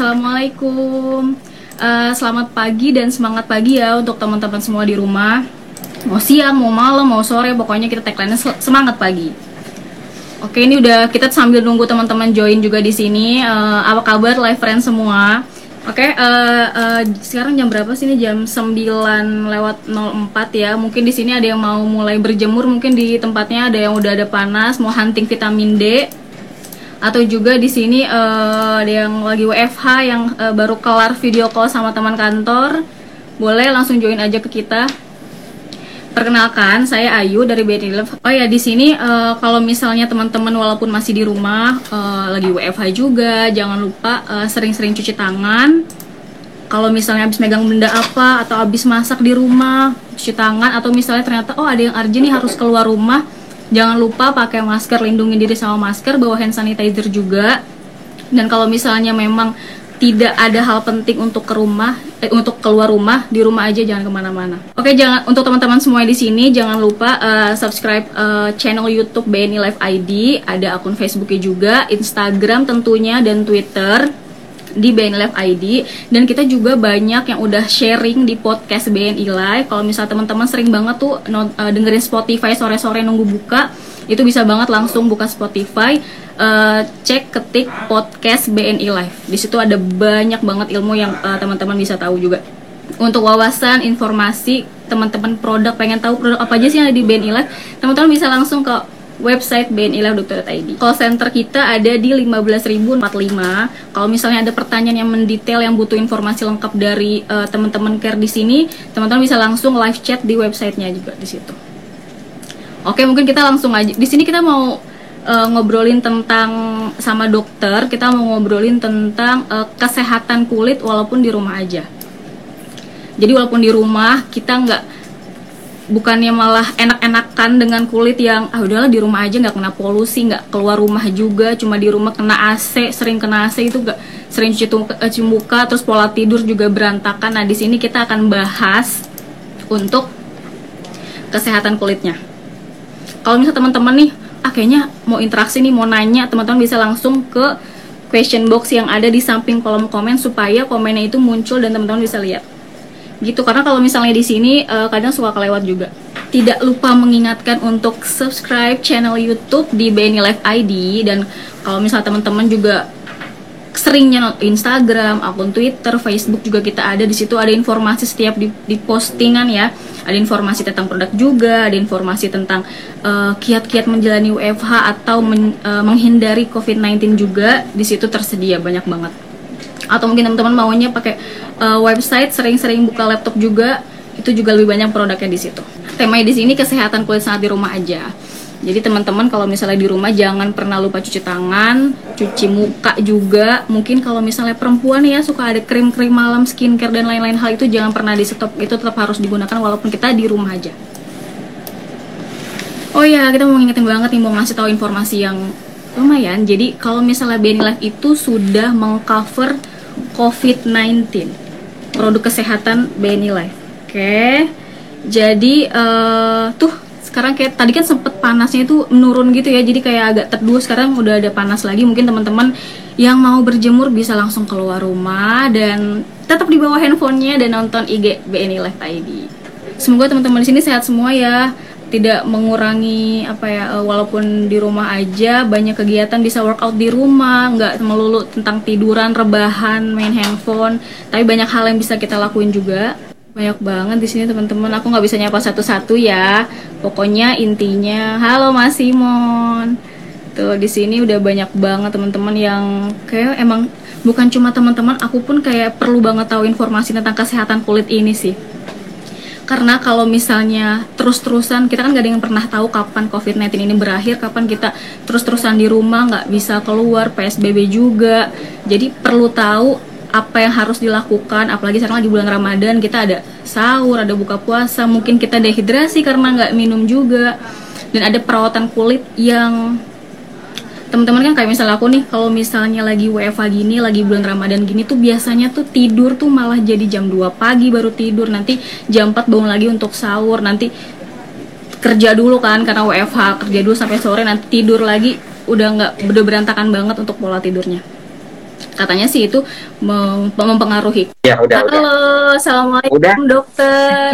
assalamualaikum. Uh, selamat pagi dan semangat pagi ya untuk teman-teman semua di rumah. Mau siang, mau malam, mau sore, pokoknya kita tagline semangat pagi. Oke, ini udah kita sambil nunggu teman-teman join juga di sini. Uh, apa kabar live friend semua? Oke, uh, uh, sekarang jam berapa sih ini? Jam 9 lewat 04 ya. Mungkin di sini ada yang mau mulai berjemur, mungkin di tempatnya ada yang udah ada panas, mau hunting vitamin D. Atau juga di sini uh, yang lagi WFH yang uh, baru kelar video call sama teman kantor. Boleh langsung join aja ke kita. Perkenalkan, saya Ayu dari BNI Love. Oh ya, di sini uh, kalau misalnya teman-teman walaupun masih di rumah, uh, lagi WFH juga, jangan lupa sering-sering uh, cuci tangan. Kalau misalnya habis megang benda apa atau habis masak di rumah, cuci tangan atau misalnya ternyata oh ada yang urgent nih harus keluar rumah, jangan lupa pakai masker, lindungi diri sama masker, bawa hand sanitizer juga. Dan kalau misalnya memang tidak ada hal penting untuk ke rumah eh, untuk keluar rumah di rumah aja jangan ke mana-mana. Oke jangan untuk teman-teman semua di sini jangan lupa uh, subscribe uh, channel YouTube BNI Live ID ada akun Facebooknya juga Instagram tentunya dan Twitter di BNI Live ID dan kita juga banyak yang udah sharing di podcast BNI Live kalau misal teman-teman sering banget tuh uh, dengerin Spotify sore-sore nunggu buka itu bisa banget langsung buka Spotify uh, cek ketik podcast BNI Live. Di situ ada banyak banget ilmu yang uh, teman-teman bisa tahu juga. Untuk wawasan, informasi, teman-teman produk pengen tahu produk apa aja sih yang ada di BNI Live, teman-teman bisa langsung ke website bnilive.id. Call center kita ada di 15.045. Kalau misalnya ada pertanyaan yang mendetail yang butuh informasi lengkap dari uh, teman-teman care di sini, teman-teman bisa langsung live chat di websitenya juga di situ. Oke, mungkin kita langsung aja. Di sini kita mau uh, ngobrolin tentang sama dokter, kita mau ngobrolin tentang uh, kesehatan kulit walaupun di rumah aja. Jadi walaupun di rumah kita nggak bukannya malah enak-enakan dengan kulit yang ah udahlah di rumah aja nggak kena polusi, nggak keluar rumah juga, cuma di rumah kena AC, sering kena AC itu nggak sering cuci, eh, cuci muka, terus pola tidur juga berantakan. Nah di sini kita akan bahas untuk kesehatan kulitnya. Kalau misalnya teman-teman nih ah kayaknya mau interaksi nih mau nanya teman-teman bisa langsung ke question box yang ada di samping kolom komen supaya komennya itu muncul dan teman-teman bisa lihat gitu karena kalau misalnya di sini uh, kadang suka kelewat juga tidak lupa mengingatkan untuk subscribe channel YouTube di BNI Live ID dan kalau misalnya teman-teman juga seringnya Instagram, akun Twitter, Facebook juga kita ada di situ ada informasi setiap di, di postingan ya. Ada informasi tentang produk juga, ada informasi tentang eh, kiat-kiat uh, menjalani WFH atau men, uh, menghindari COVID-19 juga di situ tersedia banyak banget. Atau mungkin teman-teman maunya pakai uh, website, sering-sering buka laptop juga, itu juga lebih banyak produknya di situ. Temanya di sini kesehatan kulit saat di rumah aja jadi teman-teman kalau misalnya di rumah jangan pernah lupa cuci tangan, cuci muka juga. Mungkin kalau misalnya perempuan ya suka ada krim-krim malam, skincare dan lain-lain hal itu jangan pernah di stop. Itu tetap harus digunakan walaupun kita di rumah aja. Oh ya, kita mau ngingetin banget nih mau ngasih tahu informasi yang lumayan. Jadi kalau misalnya Benny Life itu sudah mengcover COVID-19 produk kesehatan Benny Life. Oke. Jadi uh, tuh sekarang kayak tadi kan sempet panasnya itu menurun gitu ya jadi kayak agak teduh sekarang udah ada panas lagi mungkin teman-teman yang mau berjemur bisa langsung keluar rumah dan tetap di bawah handphonenya dan nonton IG BNI Live ID semoga teman-teman di sini sehat semua ya tidak mengurangi apa ya eh, walaupun di rumah aja banyak kegiatan bisa workout di rumah nggak melulu tentang tiduran rebahan main handphone tapi banyak hal yang bisa kita lakuin juga banyak banget di sini teman-teman. Aku nggak bisa nyapa satu-satu ya. Pokoknya intinya, halo Mas Simon. Tuh di sini udah banyak banget teman-teman yang kayak emang bukan cuma teman-teman, aku pun kayak perlu banget tahu informasi tentang kesehatan kulit ini sih. Karena kalau misalnya terus-terusan kita kan gak ada yang pernah tahu kapan COVID-19 ini berakhir, kapan kita terus-terusan di rumah nggak bisa keluar, PSBB juga. Jadi perlu tahu apa yang harus dilakukan apalagi sekarang lagi bulan Ramadan kita ada sahur ada buka puasa mungkin kita dehidrasi karena nggak minum juga dan ada perawatan kulit yang teman-teman kan kayak misalnya aku nih kalau misalnya lagi WFA gini lagi bulan Ramadan gini tuh biasanya tuh tidur tuh malah jadi jam 2 pagi baru tidur. Nanti jam 4 bangun lagi untuk sahur. Nanti kerja dulu kan karena WFH kerja dulu sampai sore nanti tidur lagi. Udah nggak berantakan banget untuk pola tidurnya katanya sih itu mem- mempengaruhi. Ya udah Halo, udah. assalamualaikum Udah. dokter.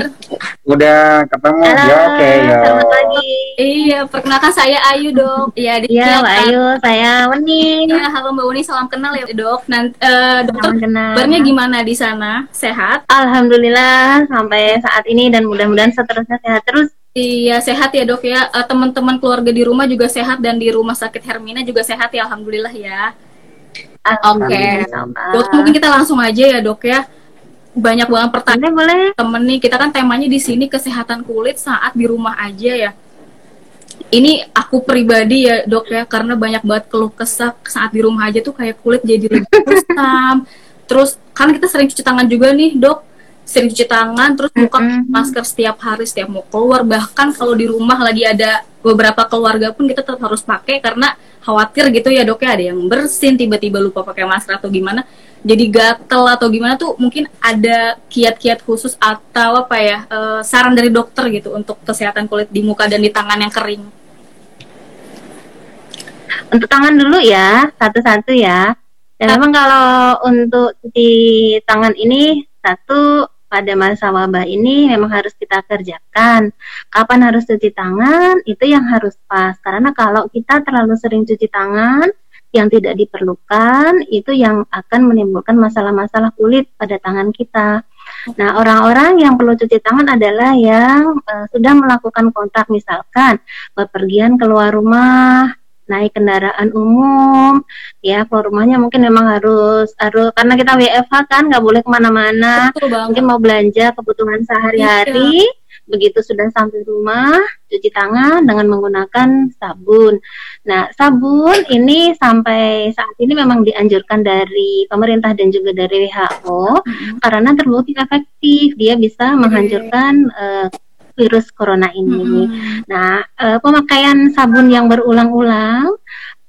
Udah ketemu. Halo, Ya oke ya. selamat pagi. Iya, perkenalkan saya Ayu dok. Iya, di Iya, Mbak Ayu, saya Wening. Iya, halo Mbak Uni, salam kenal ya dok. Nanti eh, dokter kabarnya gimana di sana? Sehat? Alhamdulillah sampai saat ini dan mudah-mudahan seterusnya sehat terus. Iya sehat ya dok ya. Eh, Teman-teman keluarga di rumah juga sehat dan di rumah sakit Hermina juga sehat ya. Alhamdulillah ya. Oke. sama. Dok mungkin kita langsung aja ya dok ya. Banyak banget pertanyaan Boleh, boleh. temen nih. Kita kan temanya di sini kesehatan kulit saat di rumah aja ya. Ini aku pribadi ya dok ya karena banyak banget keluh kesah saat di rumah aja tuh kayak kulit jadi lebih kusam. Terus kan kita sering cuci tangan juga nih dok. Sering cuci tangan terus buka Mm-mm. masker setiap hari setiap mau keluar. Bahkan kalau di rumah lagi ada beberapa keluarga pun kita tetap harus pakai karena khawatir gitu ya dok ya. Ada yang bersin tiba-tiba lupa pakai masker atau gimana. Jadi gatel atau gimana tuh mungkin ada kiat-kiat khusus atau apa ya eh, saran dari dokter gitu untuk kesehatan kulit di muka dan di tangan yang kering. Untuk tangan dulu ya, satu-satu ya. Dan memang kalau untuk cuci tangan ini satu pada masa wabah ini memang harus kita kerjakan. Kapan harus cuci tangan itu yang harus pas. Karena kalau kita terlalu sering cuci tangan yang tidak diperlukan itu yang akan menimbulkan masalah-masalah kulit pada tangan kita. Nah, orang-orang yang perlu cuci tangan adalah yang eh, sudah melakukan kontak misalkan bepergian keluar rumah, naik kendaraan umum, ya keluar rumahnya mungkin memang harus harus karena kita WFH kan nggak boleh ke mana-mana, mungkin mau belanja kebutuhan sehari-hari, begitu sudah sampai rumah cuci tangan dengan menggunakan sabun. Nah, sabun ini sampai saat ini memang dianjurkan dari pemerintah dan juga dari WHO Mm-mm. karena terbukti efektif, dia bisa menghancurkan eh, virus corona ini. Mm-mm. Nah, eh, pemakaian sabun yang berulang-ulang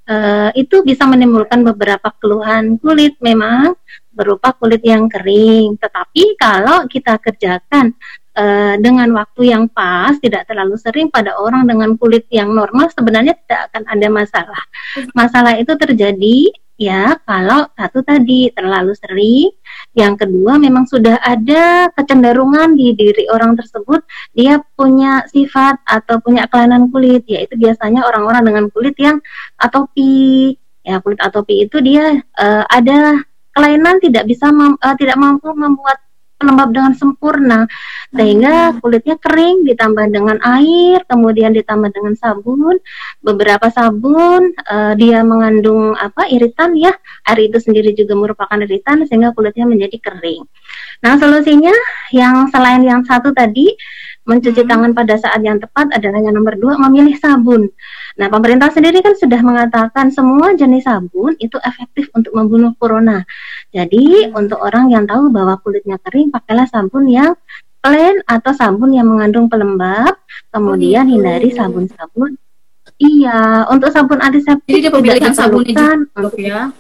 eh, itu bisa menimbulkan beberapa keluhan kulit memang berupa kulit yang kering. Tetapi kalau kita kerjakan eh, dengan waktu yang pas, tidak terlalu sering pada orang dengan kulit yang normal sebenarnya tidak akan ada masalah. Masalah itu terjadi ya kalau satu tadi terlalu sering, yang kedua memang sudah ada kecenderungan di diri orang tersebut dia punya sifat atau punya kelainan kulit yaitu biasanya orang-orang dengan kulit yang atopi. Ya kulit atopi itu dia eh, ada kelainan tidak bisa eh, tidak mampu membuat pelembab dengan sempurna sehingga kulitnya kering ditambah dengan air kemudian ditambah dengan sabun. Beberapa sabun eh, dia mengandung apa iritan ya. Air itu sendiri juga merupakan iritan sehingga kulitnya menjadi kering. Nah solusinya yang selain yang satu tadi mencuci Hmm. tangan pada saat yang tepat adalah yang nomor dua memilih sabun. Nah pemerintah sendiri kan sudah mengatakan semua jenis sabun itu efektif untuk membunuh corona. Jadi untuk orang yang tahu bahwa kulitnya kering pakailah sabun yang plain atau sabun yang mengandung pelembab. Kemudian gitu. hindari sabun-sabun. Iya, untuk sabun antiseptik Jadi dia pemilihan sabunnya untuk ya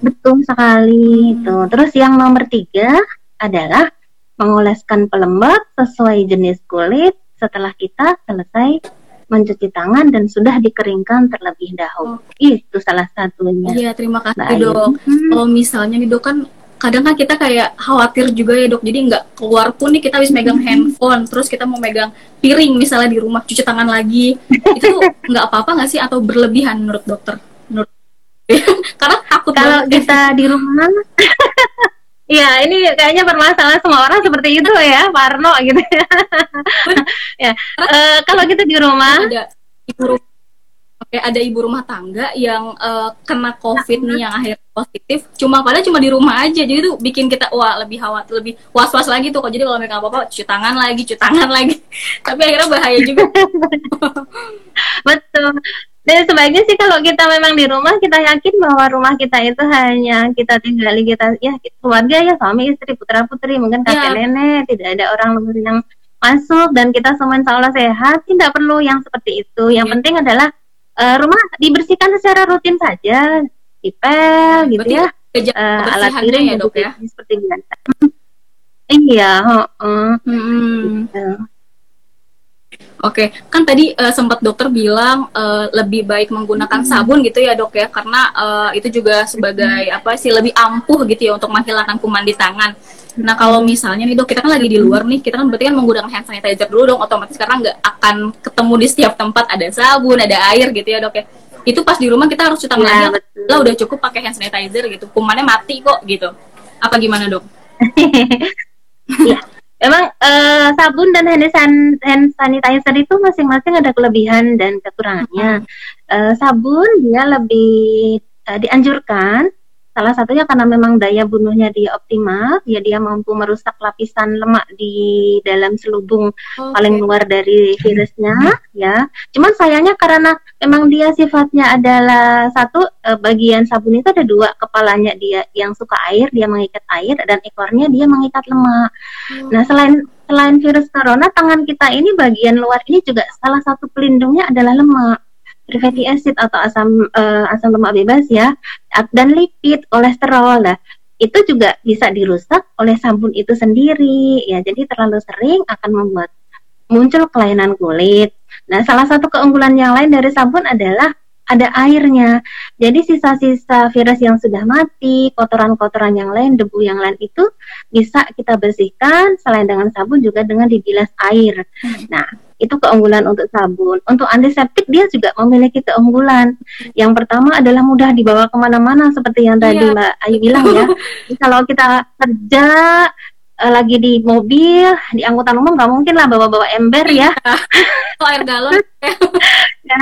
Betul sekali. Hmm. Tuh. Terus yang nomor tiga adalah mengoleskan pelembab sesuai jenis kulit setelah kita selesai mencuci tangan dan sudah dikeringkan terlebih dahulu. Itu salah satunya. iya terima kasih Mbak dok. Hmm. kalau misalnya nih dok kan kadang kan kita kayak khawatir juga ya dok. Jadi nggak keluar pun nih kita habis megang handphone terus kita mau megang piring misalnya di rumah cuci tangan lagi. Itu nggak apa-apa nggak sih? Atau berlebihan menurut dokter? Menurut karena takut Kalau kita di rumah Ya, ini kayaknya permasalahan semua orang seperti itu ya, Parno gitu. Ya. eh, kalau kita di rumah, ada ibu rumah Oke, ada ibu rumah tangga yang eh, kena covid nih yang akhirnya positif. Cuma padahal cuma di rumah aja jadi tuh bikin kita wah lebih khawatir lebih was was lagi tuh. Kok jadi kalau mereka apa apa cuci tangan lagi cuci tangan lagi. Tapi akhirnya bahaya juga. Betul. Dan sebaiknya sih kalau kita memang di rumah kita yakin bahwa rumah kita itu hanya kita tinggali kita ya keluarga ya suami istri putra putri mungkin kakek Ya. nenek tidak ada orang luar yang masuk dan kita semua insya Allah sehat tidak perlu yang seperti itu yang Ya. penting adalah eh, rumah dibersihkan secara rutin saja dipel gitu Berarti ya Eh, alat piring ya dok ya seperti biasa iya heeh, Hmm. gitu. Oke, kan tadi uh, sempat dokter bilang uh, lebih baik menggunakan hmm. sabun gitu ya dok ya, karena uh, itu juga sebagai hmm. apa sih lebih ampuh gitu ya untuk menghilangkan kuman di tangan. Nah kalau misalnya nih dok, kita kan lagi di luar nih, kita kan berarti kan menggunakan hand sanitizer dulu dong, otomatis karena nggak akan ketemu di setiap tempat ada sabun, ada air gitu ya dok ya. Itu pas di rumah kita harus cuci tangan ya, lagi, lah udah cukup pakai hand sanitizer gitu, kumannya mati kok gitu. Apa gimana dok? Memang uh, sabun dan hand, san hand sanitizer itu masing-masing ada kelebihan dan kekurangannya. Uh, sabun dia lebih uh, dianjurkan Salah satunya karena memang daya bunuhnya dia optimal, ya dia mampu merusak lapisan lemak di dalam selubung okay. paling luar dari virusnya, ya. Cuman sayangnya karena memang dia sifatnya adalah satu eh, bagian sabun itu ada dua, kepalanya dia yang suka air, dia mengikat air, dan ekornya dia mengikat lemak. Hmm. Nah selain selain virus corona, tangan kita ini bagian luar ini juga salah satu pelindungnya adalah lemak fatty acid atau asam uh, asam lemak bebas ya dan lipid kolesterol lah itu juga bisa dirusak oleh sabun itu sendiri ya jadi terlalu sering akan membuat muncul kelainan kulit nah salah satu keunggulan yang lain dari sabun adalah ada airnya. Jadi sisa-sisa virus yang sudah mati, kotoran-kotoran yang lain, debu yang lain itu bisa kita bersihkan selain dengan sabun juga dengan dibilas air. Hmm. Nah, itu keunggulan untuk sabun. Untuk antiseptik dia juga memiliki keunggulan. Yang pertama adalah mudah dibawa ke mana-mana seperti yang tadi yeah. Mbak Ayu bilang ya. kalau kita kerja uh, lagi di mobil, di angkutan umum nggak mungkin lah bawa-bawa ember ya. Oh, air galon. ya.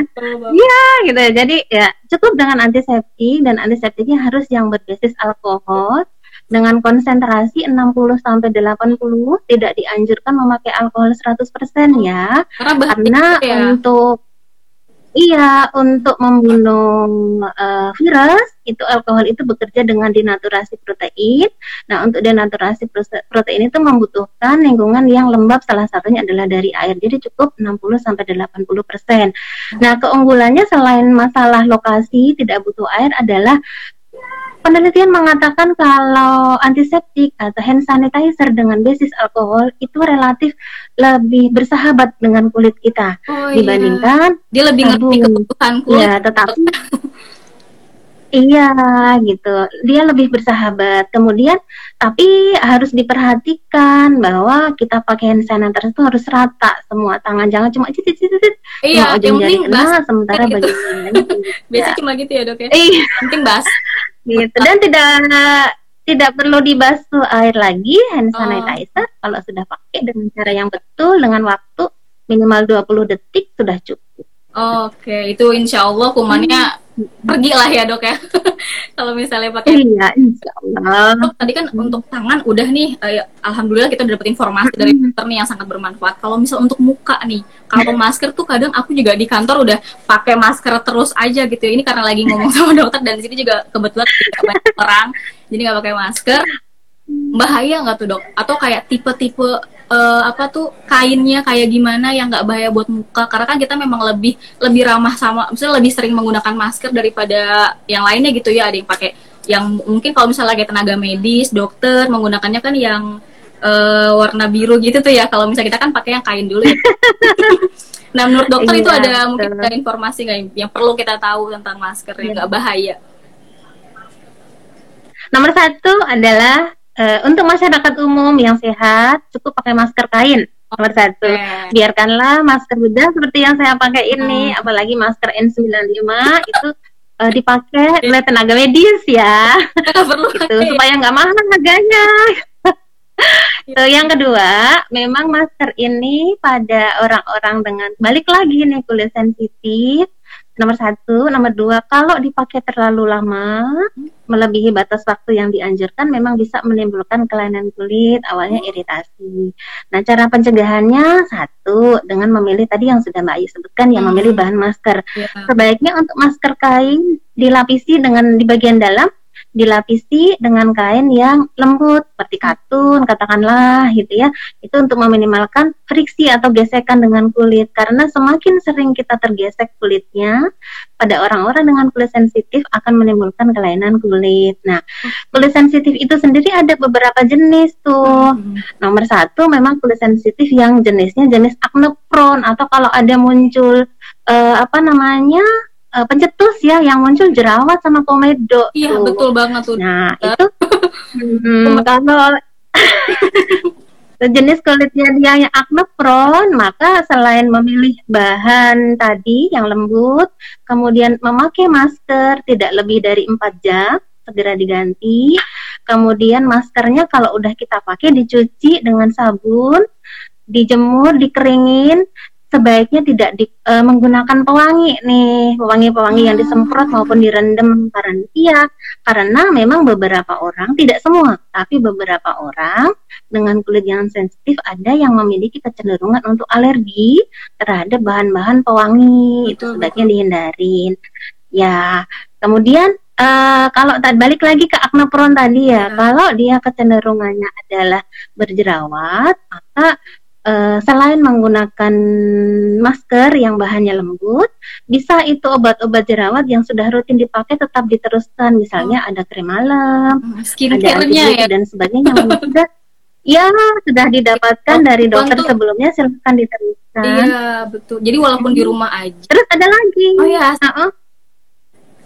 Iya gitu. Jadi ya cukup dengan antiseptik dan antiseptiknya harus yang berbasis alkohol dengan konsentrasi 60 sampai 80 tidak dianjurkan memakai alkohol 100% ya. Karena, karena ya. untuk Iya, untuk membunuh uh, virus itu alkohol itu bekerja dengan denaturasi protein. Nah, untuk denaturasi protein itu membutuhkan lingkungan yang lembab salah satunya adalah dari air. Jadi cukup 60 sampai 80%. Nah, keunggulannya selain masalah lokasi tidak butuh air adalah penelitian mengatakan kalau antiseptik atau hand sanitizer dengan basis alkohol itu relatif lebih bersahabat dengan kulit kita oh, iya. dibandingkan iya. dia lebih ngerti kebutuhan kulit. Ya, tetapi Iya gitu, dia lebih bersahabat. Kemudian, tapi harus diperhatikan bahwa kita pakai hand sanitizer itu harus rata semua tangan, jangan cuma cicit cicit Iya, yang penting kena, sementara bagian lain. Biasanya cuma gitu ya dok ya. Iya. Penting bas gitu dan tidak tidak perlu dibasuh air lagi hand oh. sanitizer oh. kalau sudah pakai dengan cara yang betul dengan waktu minimal 20 detik sudah cukup. Oke, itu insya Allah kumannya hmm. Pergi lah ya dok ya. kalau misalnya pakai. Iya, insya Allah. Dok, tadi kan untuk tangan udah nih, uh, alhamdulillah kita udah dapat informasi dari dokter nih yang sangat bermanfaat. Kalau misal untuk muka nih, kalau masker tuh kadang aku juga di kantor udah pakai masker terus aja gitu. Ini karena lagi ngomong sama dokter dan di sini juga kebetulan tidak banyak orang, jadi nggak pakai masker. Bahaya nggak tuh dok? Atau kayak tipe-tipe uh, apa tuh kainnya kayak gimana yang nggak bahaya buat muka. Karena kan kita memang lebih lebih ramah sama misalnya lebih sering menggunakan masker daripada yang lainnya gitu ya. Ada yang pakai yang mungkin kalau misalnya kayak tenaga medis dokter menggunakannya kan yang uh, warna biru gitu tuh ya. Kalau misalnya kita kan pakai yang kain dulu ya. Nah menurut dokter iya, itu ada mungkin ada informasi nggak yang perlu kita tahu tentang masker yang nggak bahaya? Nomor satu adalah uh, untuk masyarakat umum yang sehat cukup pakai masker kain nomor satu. Biarkanlah masker bedah seperti yang saya pakai ini hmm. apalagi masker N95 itu uh, dipakai oleh tenaga medis ya. Perlu itu supaya nggak mahal harganya. So, yang kedua, memang masker ini pada orang-orang dengan balik lagi nih kulit sensitif nomor satu, nomor dua, kalau dipakai terlalu lama, melebihi batas waktu yang dianjurkan, memang bisa menimbulkan kelainan kulit, awalnya iritasi. Nah, cara pencegahannya satu, dengan memilih tadi yang sudah Mbak Ayu sebutkan, yang memilih hmm. bahan masker. Yeah. Sebaiknya untuk masker kain dilapisi dengan di bagian dalam dilapisi dengan kain yang lembut seperti katun katakanlah gitu ya. Itu untuk meminimalkan friksi atau gesekan dengan kulit. Karena semakin sering kita tergesek kulitnya pada orang-orang dengan kulit sensitif akan menimbulkan kelainan kulit. Nah kulit sensitif itu sendiri ada beberapa jenis tuh. Hmm. nomor satu memang kulit sensitif yang jenisnya jenis acne prone atau kalau ada muncul eh, apa namanya eh, pencetus ya yang muncul jerawat sama komedo Iya, tuh. betul banget tuh. Nah, itu hmm, kalau jenis kulitnya dia yang acne prone, maka selain memilih bahan tadi yang lembut, kemudian memakai masker tidak lebih dari 4 jam, segera diganti. Kemudian maskernya kalau udah kita pakai dicuci dengan sabun, dijemur, dikeringin, sebaiknya tidak di, eh, menggunakan pewangi nih, pewangi-pewangi yang disemprot maupun direndam karena iya, karena memang beberapa orang, tidak semua, tapi beberapa orang dengan kulit yang sensitif ada yang memiliki kecenderungan untuk alergi terhadap bahan-bahan pewangi, itu Betul, sebaiknya dihindarin. Ya, kemudian eh, kalau tadi balik lagi ke acne prone tadi ya, Ya. kalau dia kecenderungannya adalah berjerawat, maka eh, selain menggunakan masker yang bahannya lembut, bisa itu obat-obat jerawat yang sudah rutin dipakai tetap diteruskan. Misalnya ada krim malam, Hmm, ada Skincare-nya ya. dan sebagainya yang sudah ya sudah didapatkan Oh, dari dokter untuk- sebelumnya silahkan diteruskan. Iya, betul. Jadi walaupun di rumah aja. Terus ada lagi. Oh ya, Uh-uh.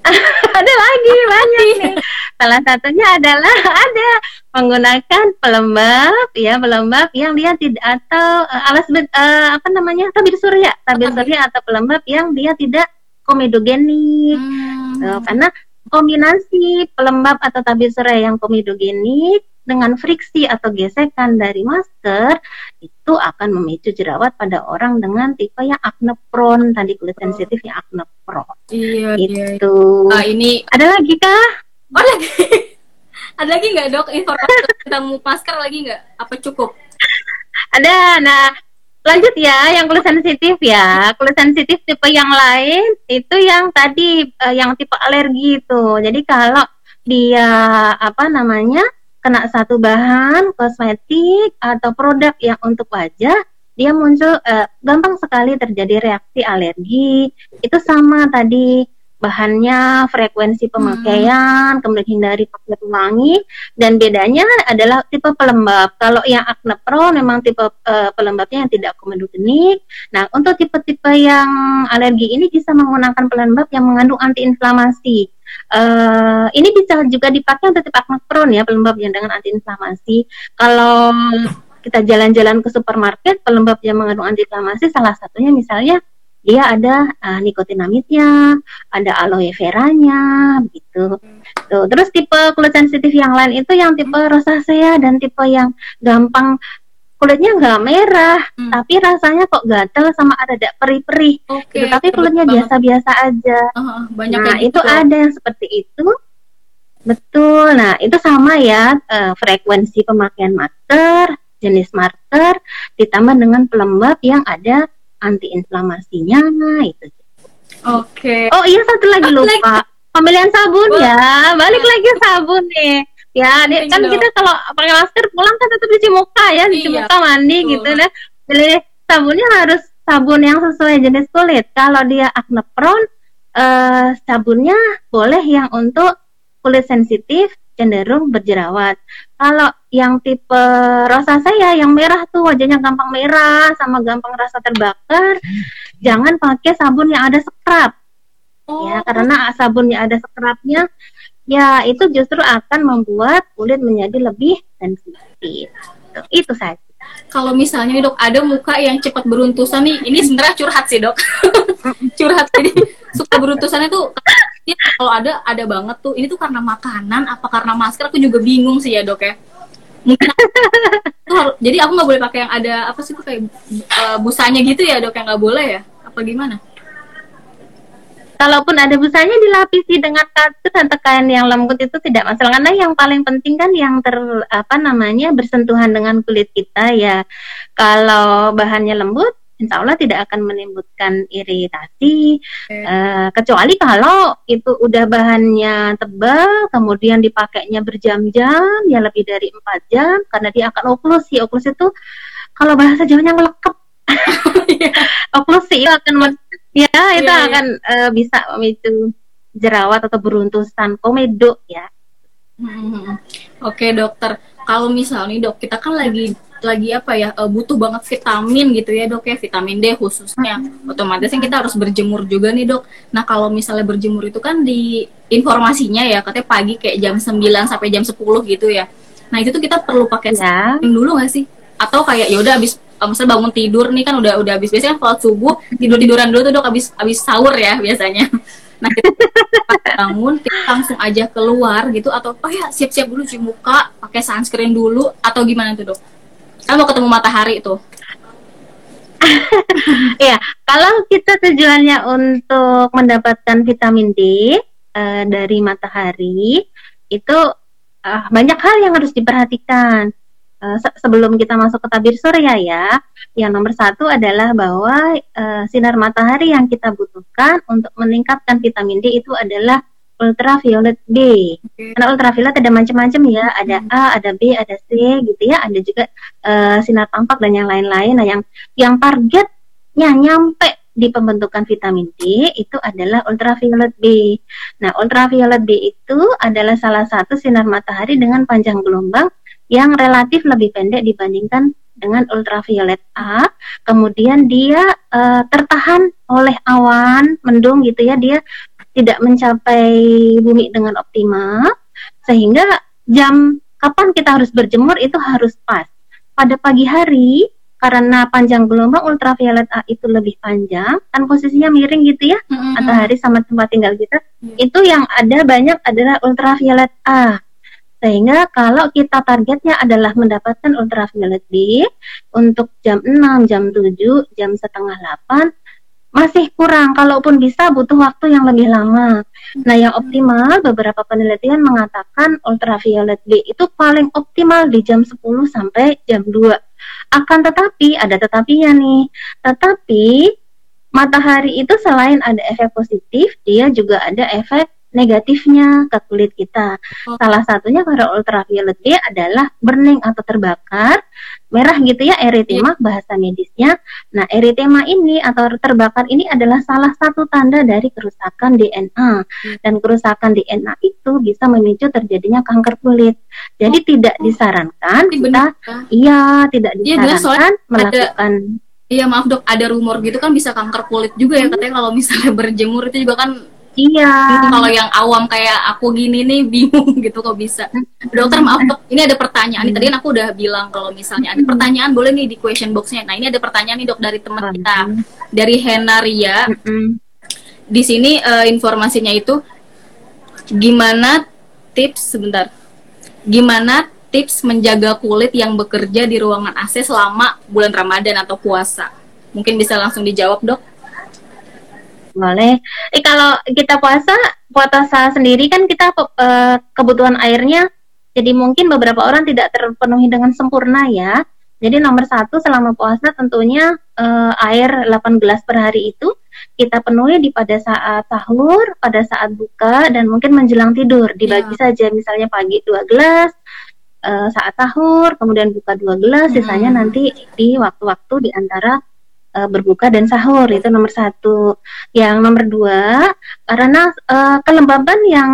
ada lagi banyak nih. Salah satunya adalah ada menggunakan pelembab ya pelembab yang dia tidak atau eh, alas eh, apa namanya tabir surya. Tabir surya atau pelembab yang dia tidak komedogenik Hmm. Tuh, karena kombinasi pelembab atau tabir surya yang komedogenik dengan friksi atau gesekan dari masker itu akan memicu jerawat pada orang dengan tipe yang acne prone tadi kulit sensitif yang acne prone Iya, iya. itu. Ah, ini ada lagi kah? Oh lagi. Ada lagi nggak dok informasi tentang masker lagi nggak? Apa cukup? ada. Nah lanjut ya yang kulit sensitif ya. Kulit sensitif tipe yang lain itu yang tadi eh, yang tipe alergi itu. Jadi kalau dia apa namanya kena satu bahan kosmetik atau produk yang untuk wajah dia muncul eh, gampang sekali terjadi reaksi alergi. Itu sama tadi bahannya frekuensi pemakaian kemudian hindari pakai pewangi dan bedanya adalah tipe pelembab. Kalau yang acne prone memang tipe eh, pelembabnya yang tidak komedogenik. Nah, untuk tipe-tipe yang alergi ini bisa menggunakan pelembab yang mengandung antiinflamasi. Eh, ini bisa juga dipakai untuk tipe acne prone ya, pelembab yang dengan antiinflamasi. Kalau kita jalan-jalan ke supermarket, pelembab yang mengandung antiinflamasi salah satunya misalnya dia ada eh, nikotinamidnya, ada aloe veranya, begitu. Tuh, terus tipe kulit sensitif yang lain itu yang tipe rosacea dan tipe yang gampang kulitnya nggak merah, Hmm. tapi rasanya kok gatel sama ada ada perih-perih. Oke. gitu. Tapi kulitnya biasa-biasa aja. Ah, banyak nah, kayak itu gitu. ada yang seperti itu. Betul. Nah, itu sama ya eh, frekuensi pemakaian masker, jenis masker ditambah dengan pelembab yang ada antiinflamasinya. Nah, itu. Oke. Oh iya satu lagi lupa. Pemilihan sabun ya. Balik lagi sabun nih. Ya, nih, Iya kan dong. kita kalau pakai masker pulang kan tetap cuci muka ya, cuci Iya, muka mandi betul. gitu deh. Pilih sabunnya harus sabun yang sesuai jenis kulit. Kalau dia acne prone, eh, sabunnya boleh yang untuk kulit sensitif cenderung berjerawat. Kalau yang tipe rosacea yang merah tuh wajahnya gampang merah sama gampang rasa terbakar, jangan pakai sabun yang ada scrub Oh, ya karena sabunnya ada scrubnya ya itu justru akan membuat kulit menjadi lebih sensitif. Tuh, itu saja. Kalau misalnya nih dok ada muka yang cepat beruntusan nih, ini sebenarnya curhat sih dok. curhat. Jadi suka beruntusannya tuh ya, kalau ada ada banget tuh. Ini tuh karena makanan apa karena masker? Aku juga bingung sih ya dok ya. Mungkin tuh harus- jadi aku nggak boleh pakai yang ada apa sih tuh kayak eh, busanya gitu ya dok yang nggak boleh ya? Apa gimana? kalaupun ada busanya dilapisi dengan katun atau kain yang lembut itu tidak masalah karena yang paling penting kan yang ter apa namanya bersentuhan dengan kulit kita ya kalau bahannya lembut insya Allah tidak akan menimbulkan iritasi Oke. Eh, kecuali kalau itu udah bahannya tebal kemudian dipakainya berjam-jam ya lebih dari empat jam karena dia akan oklusi oklusi itu kalau bahasa Jawanya ngelekep oklusi itu akan men- ya itu Iya, iya. akan eh, bisa memicu jerawat atau beruntusan komedo ya Hmm. Oke dokter, kalau misalnya dok kita kan lagi lagi apa ya eh, butuh banget vitamin gitu ya dok ya vitamin D khususnya otomatis kan kita harus berjemur juga nih dok. Nah kalau misalnya berjemur itu kan di informasinya ya katanya pagi kayak jam 9 sampai jam 10 gitu ya. Nah itu tuh kita perlu pakai ya sunscreen dulu nggak sih? Atau kayak ya udah abis eh, misalnya bangun tidur nih kan udah udah habis biasanya sholat subuh tidur tiduran dulu tuh dok abis abis sahur ya biasanya. Nah kita bangun kita langsung aja keluar gitu atau oh ya siap-siap dulu cuci muka pakai sunscreen dulu atau gimana tuh dok? Kan mau ketemu matahari tuh. Ya, kalau kita tujuannya untuk mendapatkan vitamin D eh, dari matahari, itu eh, banyak hal yang harus diperhatikan. Eh, se- sebelum kita masuk ke tabir surya ya, yang nomor satu adalah bahwa eh, sinar matahari yang kita butuhkan untuk meningkatkan vitamin D itu adalah ultraviolet B. Karena ultraviolet ada macam-macam ya, ada A, ada B, ada C gitu ya, ada juga eh, sinar tampak dan yang lain-lain. Nah, yang yang targetnya nyampe di pembentukan vitamin D itu adalah ultraviolet B. Nah, ultraviolet B itu adalah salah satu sinar matahari dengan panjang gelombang yang relatif lebih pendek dibandingkan dengan ultraviolet A. Kemudian dia eh, tertahan oleh awan mendung gitu ya, dia tidak mencapai bumi dengan optimal sehingga jam kapan kita harus berjemur itu harus pas. Pada pagi hari karena panjang gelombang ultraviolet A itu lebih panjang, kan posisinya miring gitu ya, matahari sama tempat tinggal kita. Iya. Itu yang ada banyak adalah ultraviolet A. Sehingga kalau kita targetnya adalah mendapatkan ultraviolet B untuk jam 6, jam 7, jam setengah 8 masih kurang. Kalaupun bisa butuh waktu yang lebih lama. Nah, yang optimal beberapa penelitian mengatakan ultraviolet B itu paling optimal di jam 10 sampai jam 2. Akan tetapi ada tetapinya nih. Tetapi matahari itu selain ada efek positif, dia juga ada efek negatifnya ke kulit kita. Oh. Salah satunya pada ultraviolet B adalah burning atau terbakar, merah gitu ya eritema bahasa medisnya. Nah, eritema ini atau terbakar ini adalah salah satu tanda dari kerusakan DNA. Dan kerusakan DNA itu bisa memicu terjadinya kanker kulit. Jadi tidak disarankan Ini kita iya tidak Iya, disarankan melakukan Iya maaf dok, ada rumor gitu kan bisa kanker kulit juga ya katanya kalau misalnya berjemur itu juga kan iya kalau yang awam kayak aku gini nih bingung gitu kok bisa. Dokter maaf dok, ini ada pertanyaan nih. Tadi kan aku udah bilang kalau misalnya ada pertanyaan boleh nih di question boxnya. Nah ini ada pertanyaan nih dok dari teman kita dari Henaria. Mm-mm. Di sini eh, informasinya itu gimana tips sebentar. Gimana tips menjaga kulit yang bekerja di ruangan AC selama bulan Ramadan atau puasa? Mungkin bisa langsung dijawab dok. Boleh. Eh kalau kita puasa, puasa sendiri kan kita eh, kebutuhan airnya jadi mungkin beberapa orang tidak terpenuhi dengan sempurna ya. Jadi nomor satu selama puasa tentunya eh, air 8 gelas per hari itu kita penuhi di pada saat sahur, pada saat buka dan mungkin menjelang tidur dibagi saja misalnya pagi dua gelas, eh, saat sahur, kemudian buka dua gelas, sisanya Hmm. nanti di waktu-waktu di antara eh, berbuka dan sahur itu nomor satu. Yang nomor dua karena eh, kelembaban yang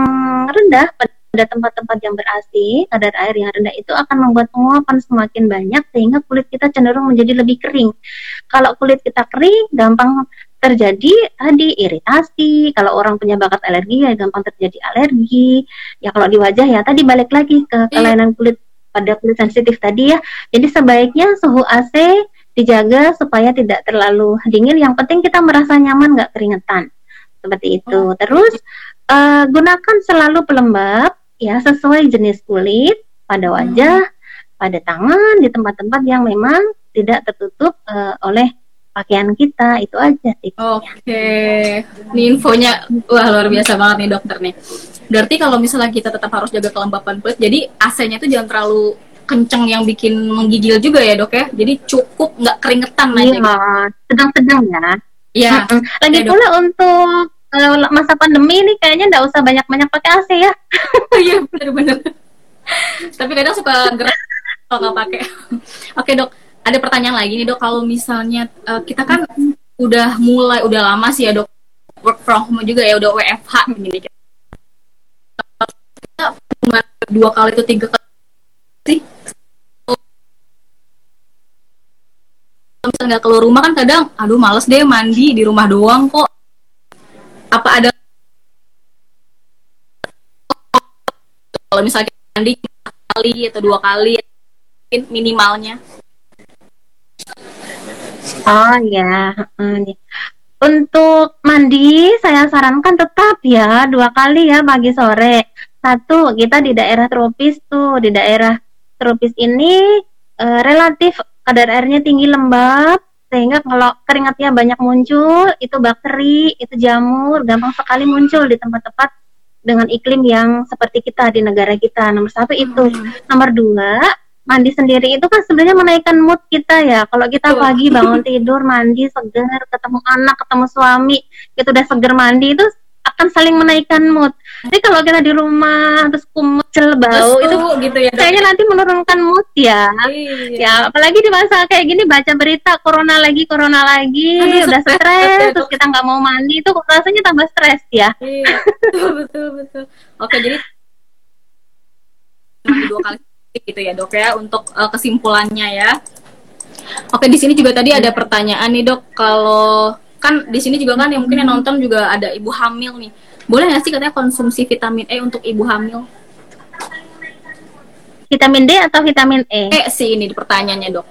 rendah pada tempat-tempat yang ber-AC, kadar air yang rendah itu akan membuat penguapan semakin banyak sehingga kulit kita cenderung menjadi lebih kering. Kalau kulit kita kering, gampang terjadi tadi iritasi. Kalau orang punya bakat alergi ya gampang terjadi alergi. Ya kalau di wajah ya tadi balik lagi ke kelainan kulit pada kulit sensitif tadi ya. Jadi sebaiknya suhu AC dijaga supaya tidak terlalu dingin. Yang penting kita merasa nyaman nggak keringetan. Seperti itu. Oh. Terus eh, gunakan selalu pelembab ya sesuai jenis kulit pada wajah, pada tangan, di tempat-tempat yang memang tidak tertutup eh, oleh pakaian kita. Itu aja sih. Oke, ini infonya wah luar biasa banget nih dokter nih. Berarti kalau misalnya kita tetap harus jaga kelembapan kulit, jadi AC-nya itu jangan terlalu kenceng yang bikin menggigil juga ya dok ya. Jadi cukup nggak keringetan aja. Iya, Gitu. sedang-sedang ya. Iya. Mm-mm. Lagi Dok. pula untuk eh, masa pandemi ini kayaknya nggak usah banyak-banyak pakai AC ya. Iya benar-benar. Tapi kadang suka gerak kalau nggak pakai. Oke dok, ada pertanyaan lagi nih dok. Kalau misalnya eh, kita kan udah mulai udah lama sih ya dok work from home juga ya udah WFH gini. Kita dua kali itu tiga kali sih. Kalau misalnya nggak keluar rumah kan kadang, aduh males deh mandi di rumah doang kok. Apa ada kalau misalnya mandi kali atau dua kali mungkin minimalnya Oh ya. Untuk mandi saya sarankan tetap ya dua kali ya pagi sore. Satu kita di daerah tropis tuh di daerah tropis ini eh, relatif kadar airnya tinggi lembab sehingga kalau keringatnya banyak muncul itu bakteri itu jamur gampang sekali muncul di tempat-tempat dengan iklim yang seperti kita di negara kita. Nomor satu itu. Nomor dua mandi sendiri itu kan sebenarnya menaikkan mood kita ya. Kalau kita pagi bangun tidur mandi segar, ketemu anak, ketemu suami, itu udah seger mandi itu akan saling menaikkan mood. Jadi kalau kita di rumah terus kumecel bau itu gitu ya dok kayaknya nanti menurunkan mood ya. Iya. Ya, apalagi di masa kayak gini baca berita corona lagi, corona lagi, Aduh, udah stres, stres, betul, terus kita nggak mau mandi itu rasanya tambah stres ya. Iya, betul betul betul. Oke, jadi dua kali gitu ya dok ya untuk eh, kesimpulannya ya. Oke di sini juga tadi ada pertanyaan nih dok kalau kan di sini juga kan yang mungkin yang nonton juga ada ibu hamil nih. Boleh nggak sih katanya konsumsi vitamin E untuk ibu hamil? Vitamin D atau vitamin E? Eh sih ini pertanyaannya dok.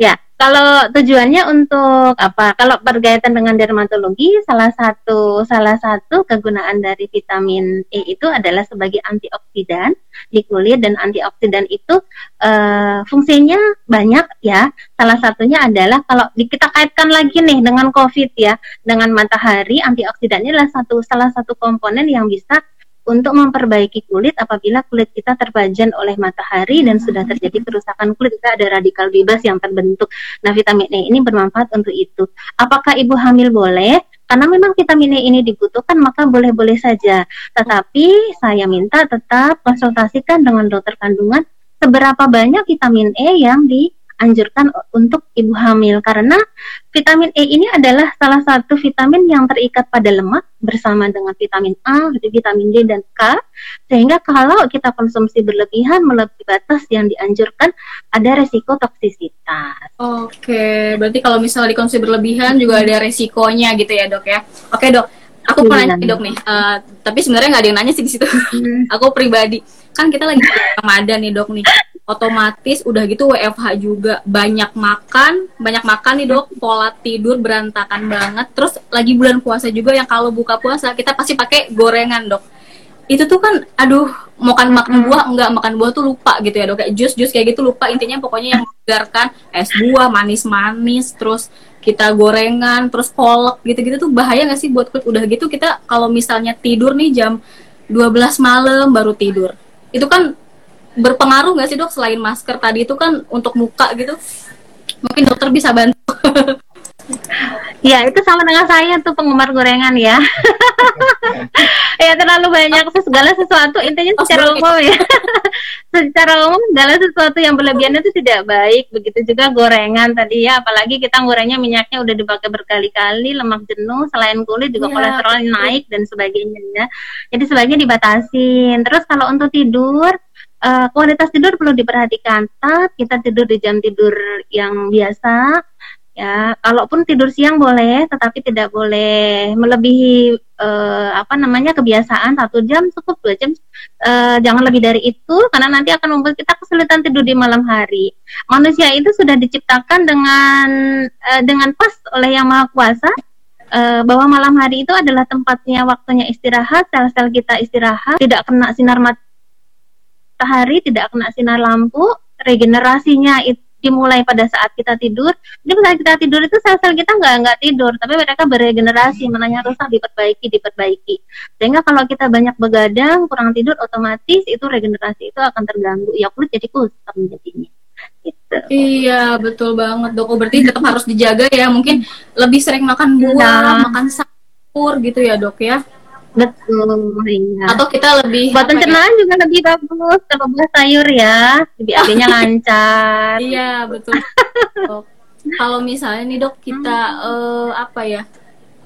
Ya, kalau tujuannya untuk apa? Kalau berkaitan dengan dermatologi, salah satu salah satu kegunaan dari vitamin E itu adalah sebagai antioksidan di kulit dan antioksidan itu eh, fungsinya banyak ya. Salah satunya adalah kalau kita kaitkan lagi nih dengan COVID ya, dengan matahari, antioksidannya adalah satu salah satu komponen yang bisa untuk memperbaiki kulit apabila kulit kita terpajan oleh matahari dan sudah terjadi kerusakan kulit kita ada radikal bebas yang terbentuk. Nah, vitamin E ini bermanfaat untuk itu. Apakah ibu hamil boleh? Karena memang vitamin E ini dibutuhkan maka boleh-boleh saja. Tetapi saya minta tetap konsultasikan dengan dokter kandungan seberapa banyak vitamin E yang dianjurkan untuk ibu hamil karena vitamin E ini adalah salah satu vitamin yang terikat pada lemak bersama dengan vitamin A, vitamin D dan K sehingga kalau kita konsumsi berlebihan melebihi batas yang dianjurkan ada resiko toksisitas. Oke, berarti kalau misalnya dikonsumsi berlebihan juga ada resikonya gitu ya dok ya. Oke dok, aku mau Iya. nanya nih, dok nih. Eh, tapi sebenarnya nggak ada yang nanya sih di situ. aku pribadi kan kita lagi Ramadan nih dok nih. Otomatis udah gitu WFH juga banyak makan, banyak makan nih dok. Pola tidur berantakan banget. Terus lagi bulan puasa juga yang kalau buka puasa kita pasti pakai gorengan dok. Itu tuh kan, aduh, makan makan buah enggak makan buah tuh lupa gitu ya dok. Kayak jus jus kayak gitu lupa. Intinya pokoknya yang menyegarkan es buah manis-manis terus kita gorengan terus kolak gitu-gitu tuh bahaya nggak sih buat kulit udah gitu kita kalau misalnya tidur nih jam 12 malam baru tidur itu kan berpengaruh nggak sih dok selain masker tadi itu kan untuk muka gitu mungkin dokter bisa bantu Ya, itu sama dengan saya tuh penggemar gorengan ya. ya terlalu banyak segala sesuatu intinya Oh, secara umum ya. secara umum segala sesuatu yang berlebihan itu tidak baik. Begitu juga gorengan tadi ya, apalagi kita gorengnya minyaknya udah dipakai berkali-kali, lemak jenuh, selain kulit juga Iya, kolesterol betul. naik dan sebagainya ya. Jadi sebaiknya dibatasin. Terus kalau untuk tidur eh, kualitas tidur perlu diperhatikan. Tetap kita tidur di jam tidur yang biasa. Ya, kalaupun tidur siang boleh, tetapi tidak boleh melebihi eh, apa namanya kebiasaan satu jam cukup dua jam, eh, jangan lebih dari itu karena nanti akan membuat kita kesulitan tidur di malam hari. Manusia itu sudah diciptakan dengan eh, dengan pas oleh yang maha kuasa eh, bahwa malam hari itu adalah tempatnya waktunya istirahat, sel-sel kita istirahat, tidak kena sinar matahari, tidak kena sinar lampu, regenerasinya itu dimulai pada saat kita tidur. Jadi pada saat kita tidur itu sel-sel kita nggak nggak tidur, tapi mereka beregenerasi, menanya rusak diperbaiki, diperbaiki. Sehingga kalau kita banyak begadang, kurang tidur, otomatis itu regenerasi itu akan terganggu. Ya kulit jadi kusam jadinya. Gitu. Iya, betul banget, Dok. Oh, berarti tetap harus dijaga ya. Mungkin lebih sering makan buah, Iya. makan sayur gitu ya, Dok ya. Betul, iya. Atau kita lebih Buat ya? pencernaan juga lebih bagus kalau buah sayur ya, BAB-nya lancar. Iya, betul. Kalau misalnya nih, Dok, kita eh, apa ya?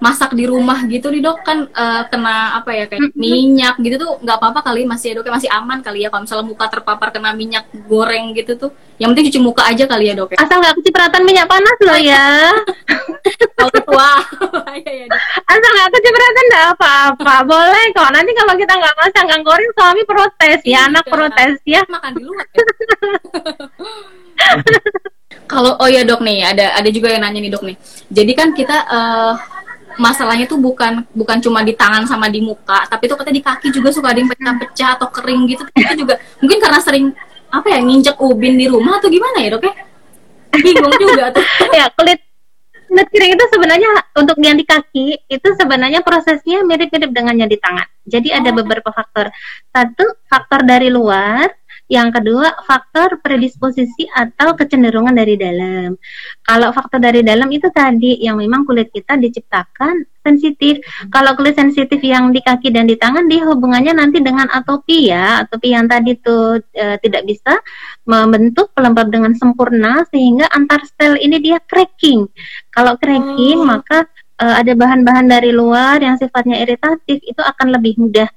Masak di rumah gitu nih dok kan eh, kena apa ya kayak minyak gitu tuh nggak apa-apa kali masih ya dok ya masih aman kali ya kalau misalnya muka terpapar kena minyak goreng gitu tuh yang penting cuci muka aja kali ya dok ya Asal nggak kecipratan minyak panas loh ya. kalau bahaya ya Asal nggak kecipratan nggak apa-apa. Boleh kok. Nanti kalau kita nggak masak nggak goreng, suami protes ya, anak Iya. protes ya. makan di luar ya. Kalau oh ya dok nih ada ada juga yang nanya nih dok nih. Jadi kan kita eh, masalahnya tuh bukan bukan cuma di tangan sama di muka, tapi tuh katanya di kaki juga suka ada yang pecah-pecah atau kering gitu. Itu juga mungkin karena sering apa ya nginjek ubin di rumah atau gimana ya dok ya? Bingung juga tuh. ya kulit kulit kering itu sebenarnya untuk yang di kaki itu sebenarnya prosesnya mirip-mirip dengan yang di tangan. Jadi ada Oh. beberapa faktor. Satu faktor dari luar, yang kedua faktor predisposisi atau kecenderungan dari dalam. Kalau faktor dari dalam itu tadi yang memang kulit kita diciptakan sensitif. Kalau kulit sensitif yang di kaki dan di tangan dia hubungannya nanti dengan atopi ya. Atopi yang tadi tuh eh, tidak bisa membentuk pelembab dengan sempurna sehingga antar sel ini dia cracking. Kalau cracking Oh. maka eh, ada bahan-bahan dari luar yang sifatnya iritatif itu akan lebih mudah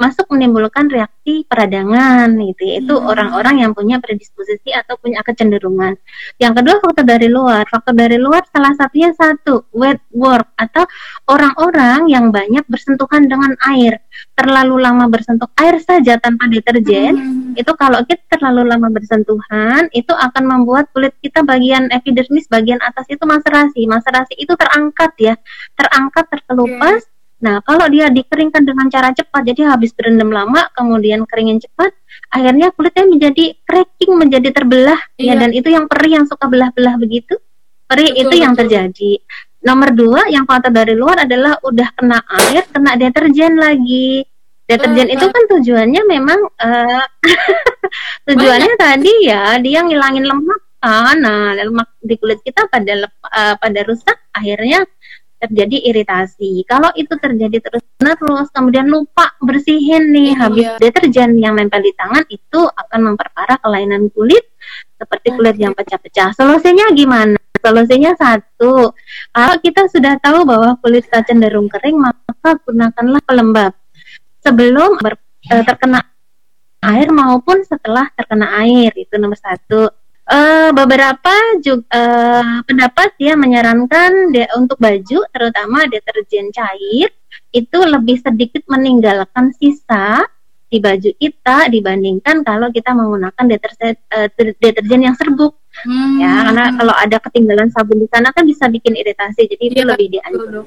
masuk menimbulkan reaksi peradangan gitu ya. Itu Hmm. orang-orang yang punya predisposisi atau punya kecenderungan. Yang kedua faktor dari luar. Faktor dari luar salah satunya satu wet work atau orang-orang yang banyak bersentuhan dengan air. Terlalu lama bersentuh air saja tanpa deterjen Hmm. itu kalau kita terlalu lama bersentuhan itu akan membuat kulit kita bagian epidermis bagian atas itu maserasi maserasi itu terangkat ya terangkat terkelupas nah kalau dia dikeringkan dengan cara cepat jadi habis berendam lama kemudian keringin cepat akhirnya kulitnya menjadi cracking menjadi terbelah ya Iya. dan itu yang perih yang suka belah-belah begitu perih Betul, itu yang betul. terjadi nomor dua yang faktor dari luar adalah udah kena air kena deterjen lagi. Deterjen Eh, itu kan tujuannya memang eh, tujuannya tadi ya dia ngilangin lemak kan. Nah lemak di kulit kita pada eh, pada rusak akhirnya terjadi iritasi. Kalau itu terjadi terus terus kemudian lupa bersihin nih Iya. habis deterjen yang nempel di tangan itu akan memperparah kelainan kulit seperti kulit yang pecah-pecah. Solusinya gimana solusinya satu. Kalau kita sudah tahu bahwa kulit kita cenderung kering maka gunakanlah pelembab. Sebelum ber- eh, terkena air maupun setelah terkena air itu nomor satu. Eh, beberapa juga eh, pendapat ya menyarankan de- untuk baju terutama deterjen cair itu lebih sedikit meninggalkan sisa di baju kita dibandingkan kalau kita menggunakan deterjen eh, ter- deterjen yang serbuk Hmm. ya karena kalau ada ketinggalan sabun di sana kan bisa bikin iritasi jadi itu Iya, lebih dianjurkan dok.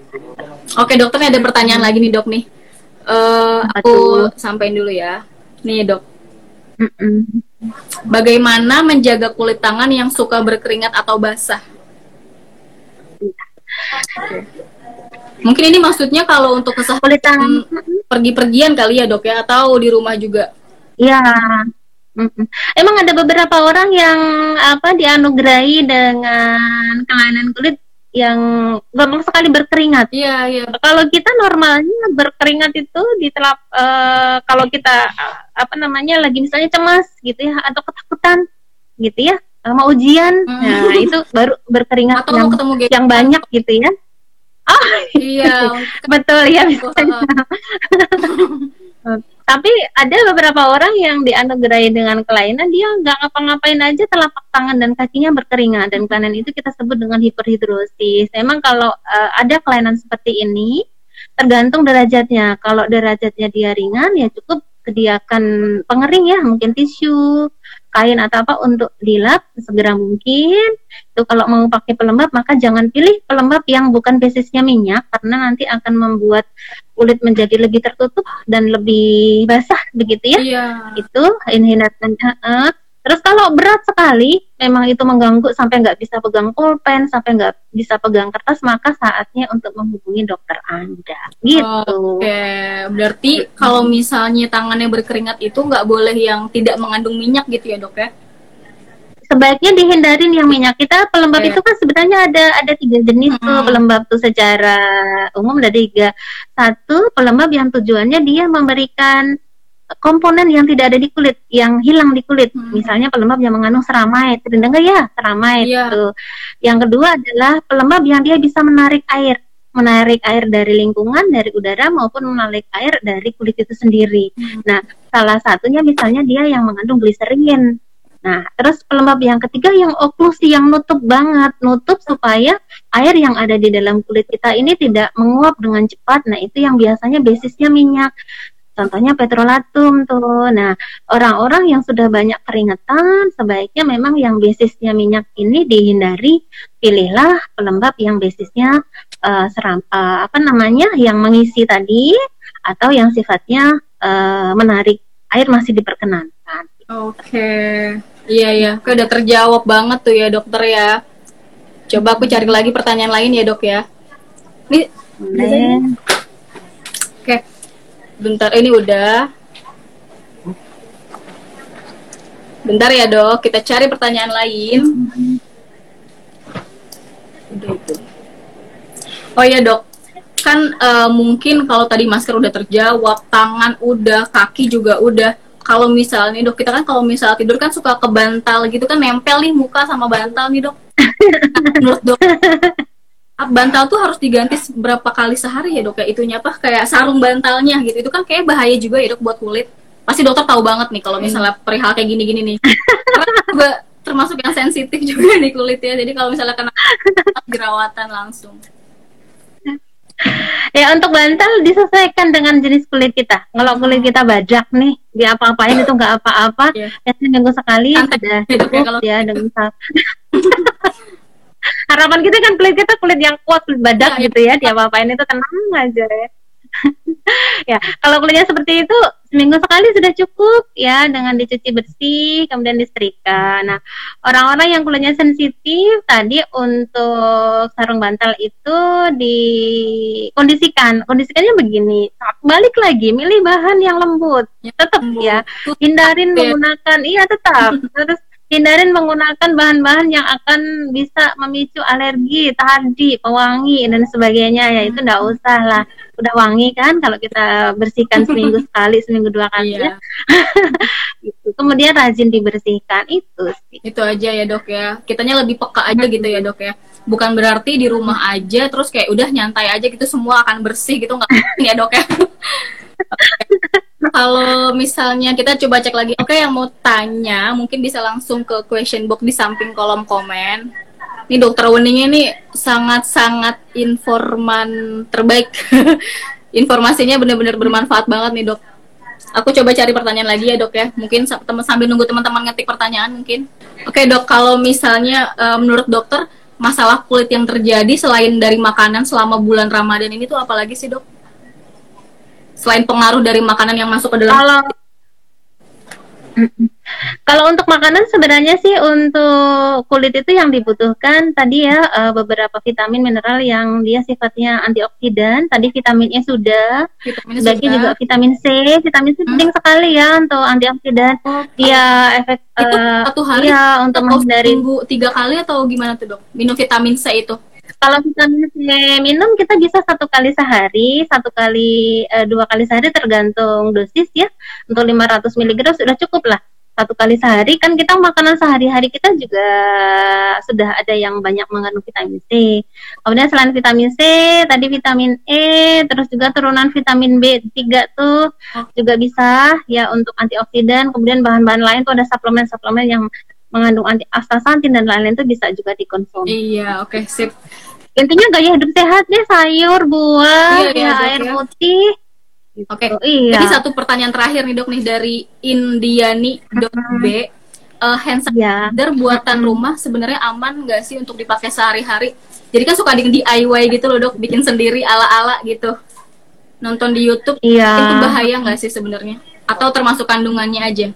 Oke dokter nih ada pertanyaan lagi nih dok nih. Eh, Apa aku sampein dulu ya. Nih dok, Mm-mm. bagaimana menjaga kulit tangan yang suka berkeringat atau basah? Oke. Mungkin ini maksudnya kalau untuk kesehatan kulit tangan pergi-pergian kali ya dok ya atau di rumah juga? Ya, mm-mm. Emang ada beberapa orang yang apa dianugerahi dengan kelainan kulit yang gampang sekali berkeringat. Iya iya. Kalau kita normalnya berkeringat itu di telap eh, kalau kita apa namanya lagi misalnya cemas gitu ya atau ketakutan gitu ya mau ujian, Hmm. nah itu baru berkeringat Atau yang mau ketemu yang banyak gitu ya. Iya. Betul ya. misalnya. Tapi ada beberapa orang yang dianugerahi dengan kelainan dia nggak ngapa-ngapain aja telapak tangan dan kakinya berkeringat dan kelainan itu kita sebut dengan hiperhidrosis. Memang kalau eh, ada kelainan seperti ini tergantung derajatnya. Kalau derajatnya dia ringan ya cukup sediakan pengering ya, mungkin tisu, kain atau apa untuk dilap segera mungkin. Itu kalau mau pakai pelembab maka jangan pilih pelembab yang bukan basisnya minyak karena nanti akan membuat kulit menjadi lebih tertutup dan lebih basah begitu ya Iya. itu hindarkan eh, Terus kalau berat sekali, memang itu mengganggu sampai nggak bisa pegang pulpen, sampai nggak bisa pegang kertas, maka saatnya untuk menghubungi dokter Anda. Gitu. Oke, berarti kalau misalnya tangannya berkeringat itu nggak boleh yang tidak mengandung minyak gitu ya dok ya? Sebaiknya dihindarin yang minyak. Kita pelembab Oke. itu kan sebenarnya ada ada tiga jenis tuh Mm-mm. pelembab tuh secara umum ada tiga. Satu pelembab yang tujuannya dia memberikan komponen yang tidak ada di kulit, yang hilang di kulit. Hmm. Misalnya pelembab yang mengandung ceramide, sering dengar ya ceramide Iya. itu. Yang kedua adalah pelembab yang dia bisa menarik air, menarik air dari lingkungan, dari udara maupun menarik air dari kulit itu sendiri. Hmm. Nah, salah satunya misalnya dia yang mengandung gliserin. Nah, terus pelembab yang ketiga yang oklusi yang nutup banget, nutup supaya air yang ada di dalam kulit kita ini tidak menguap dengan cepat. Nah, itu yang biasanya basisnya minyak. Contohnya petrolatum tuh. Nah, orang-orang yang sudah banyak keringetan, sebaiknya memang yang basisnya minyak ini dihindari. Pilihlah pelembab yang basisnya eh, seram, eh, apa namanya, yang mengisi tadi, atau yang sifatnya eh, menarik air masih diperkenankan. Oke, iya ya, Oke, udah terjawab banget tuh ya dokter ya. Coba aku cari lagi pertanyaan lain ya dok ya. Ini, bentar ini udah. Bentar ya dok, kita cari pertanyaan lain. Udah itu. Oh ya dok, kan eh, mungkin kalau tadi masker udah terjawab, tangan udah, kaki juga udah. Kalau misalnya dok, kita kan kalau misal tidur kan suka ke bantal gitu kan nempel nih muka sama bantal nih dok. Menurut dok, bantal tuh harus diganti berapa kali sehari ya dok ya itunya apa kayak sarung bantalnya gitu. Itu kan kayak bahaya juga ya dok buat kulit. Pasti dokter tahu banget nih kalau misalnya perihal kayak gini-gini nih. Karena juga termasuk yang sensitif juga nih kulit ya. Jadi kalau misalnya kena jerawatan langsung. Ya untuk bantal disesuaikan dengan jenis kulit kita. Kalau kulit kita bajak nih, dia apa-apain itu nggak apa-apa. Ya seminggu sekali Santai ya, cukup kalau- ya dengan. Harapan kita kan kulit kita kulit yang kuat, kulit badak iya. gitu ya. Dia apa-apain itu tenang aja ya. ya, kalau kulitnya seperti itu seminggu sekali sudah cukup ya dengan dicuci bersih kemudian disetrika. Nah, orang-orang yang kulitnya sensitif tadi untuk sarung bantal itu dikondisikan. Kondisikannya begini, balik lagi milih bahan yang lembut. Ya, Tetap lembut. ya, hindarin ya. menggunakan iya tetap. Terus hindarin menggunakan bahan-bahan yang akan bisa memicu alergi tadi, pewangi dan sebagainya ya itu enggak usah lah. Udah wangi kan kalau kita bersihkan seminggu sekali, seminggu dua kali ya. Iya, Gitu. Kemudian rajin dibersihkan itu sih. itu aja ya dok ya. Kitanya lebih peka aja gitu ya dok ya. Bukan berarti di rumah aja terus kayak udah nyantai aja gitu semua akan bersih gitu nggak ya dok ya. Kalau misalnya kita coba cek lagi, oke yang mau tanya mungkin bisa langsung ke question box di samping kolom komen. Ini dokter Weningnya nih sangat-sangat informan terbaik. Informasinya benar-benar bermanfaat banget nih dok. Aku coba cari pertanyaan lagi ya dok ya. Mungkin sa- tem- sambil nunggu teman-teman ngetik pertanyaan mungkin. Oke dok, kalau misalnya eh, menurut dokter masalah kulit yang terjadi selain dari makanan selama bulan Ramadan ini tuh apalagi sih dok? Selain pengaruh dari makanan yang masuk ke dalam Kalau kalau untuk makanan sebenarnya sih untuk kulit itu yang dibutuhkan tadi ya eh, beberapa vitamin mineral yang dia sifatnya antioksidan. Tadi vitaminnya sudah, sudah. juga vitamin C. Vitamin C Hmm. penting sekali ya untuk antioksidan. Oh, Dia efek Itu eh, satu hari iya untuk menghindari tiga kali atau gimana tuh dok? Minum vitamin C itu? Kalau vitamin C minum kita bisa satu kali sehari, satu kali eh, dua kali sehari tergantung dosis ya. Untuk 500 mg sudah cukup lah. Satu kali sehari kan kita makanan sehari-hari kita juga sudah ada yang banyak mengandung vitamin C. Kemudian selain vitamin C, tadi vitamin E, terus juga turunan vitamin B3 tuh juga bisa ya untuk antioksidan. Kemudian bahan-bahan lain tuh ada suplemen-suplemen yang mengandung anti astaxanthin dan lain-lain itu bisa juga dikonsumsi Iya, oke sip. intinya gaya hidup sehat deh sayur buah Iya, iya, ya air ya. putih Oke. Oh, iya Jadi satu pertanyaan terakhir nih dok nih dari Indiani.b uh, hand ya sanitizer buatan rumah sebenarnya aman nggak sih untuk dipakai sehari-hari? Jadi kan suka di DIY gitu loh dok, bikin sendiri ala-ala gitu. Nonton di YouTube iya itu bahaya nggak sih sebenarnya? Atau termasuk kandungannya aja?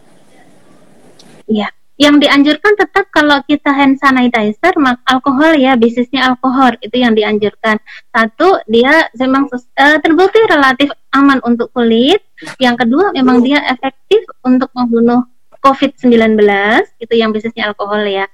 iya yang dianjurkan tetap kalau kita hand sanitizer mak alkohol ya bisnisnya alkohol itu yang dianjurkan. Satu dia memang uh, terbukti relatif aman untuk kulit. Yang kedua memang dia efektif untuk membunuh COVID-19 itu yang bisnisnya alkohol ya.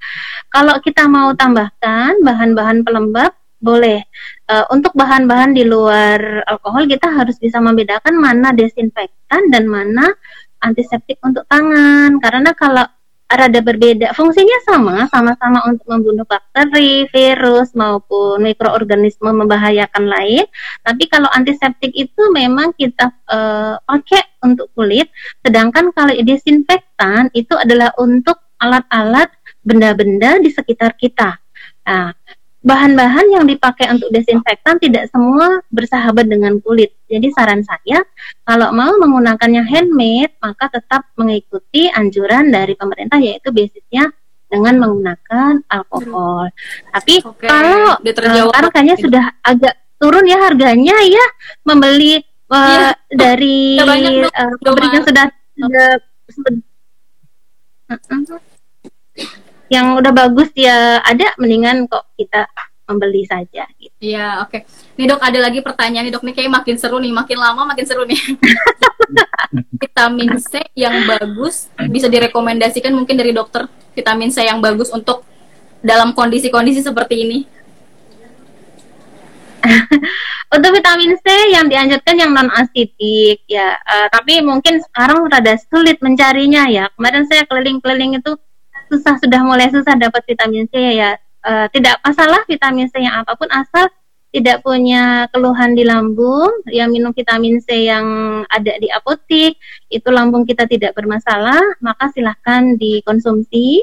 Kalau kita mau tambahkan bahan-bahan pelembab boleh. Uh, untuk bahan-bahan di luar alkohol kita harus bisa membedakan mana desinfektan dan mana antiseptik untuk tangan. Karena kalau rada berbeda. Fungsinya sama, sama-sama untuk membunuh bakteri, virus maupun mikroorganisme membahayakan lain. Tapi kalau antiseptik itu memang kita uh, pakai untuk kulit, sedangkan kalau desinfektan itu adalah untuk alat-alat benda-benda di sekitar kita. Nah, bahan-bahan yang dipakai untuk desinfektan tidak semua bersahabat dengan kulit. Jadi saran saya, kalau mau menggunakannya handmade, maka tetap mengikuti anjuran dari pemerintah yaitu basisnya dengan menggunakan alkohol. Tapi Oke, kalau sekarang kayaknya sudah agak turun ya harganya ya membeli uh, ya, dari uh, yang sudah, sudah, sudah yang udah bagus ya ada mendingan kok kita membeli saja gitu. Iya, oke. Okay. Nih Dok, ada lagi pertanyaan nih Dok nih kayak makin seru nih, makin lama makin seru nih. vitamin C yang bagus bisa direkomendasikan mungkin dari dokter vitamin C yang bagus untuk dalam kondisi-kondisi seperti ini. untuk vitamin C yang dianjurkan yang non asidik ya, uh, tapi mungkin sekarang rada sulit mencarinya ya. Kemarin saya keliling-keliling itu susah sudah mulai susah dapat vitamin C ya uh, tidak masalah vitamin C yang apa pun asal tidak punya keluhan di lambung, yang minum vitamin C yang ada di apotik, itu lambung kita tidak bermasalah, maka silahkan dikonsumsi.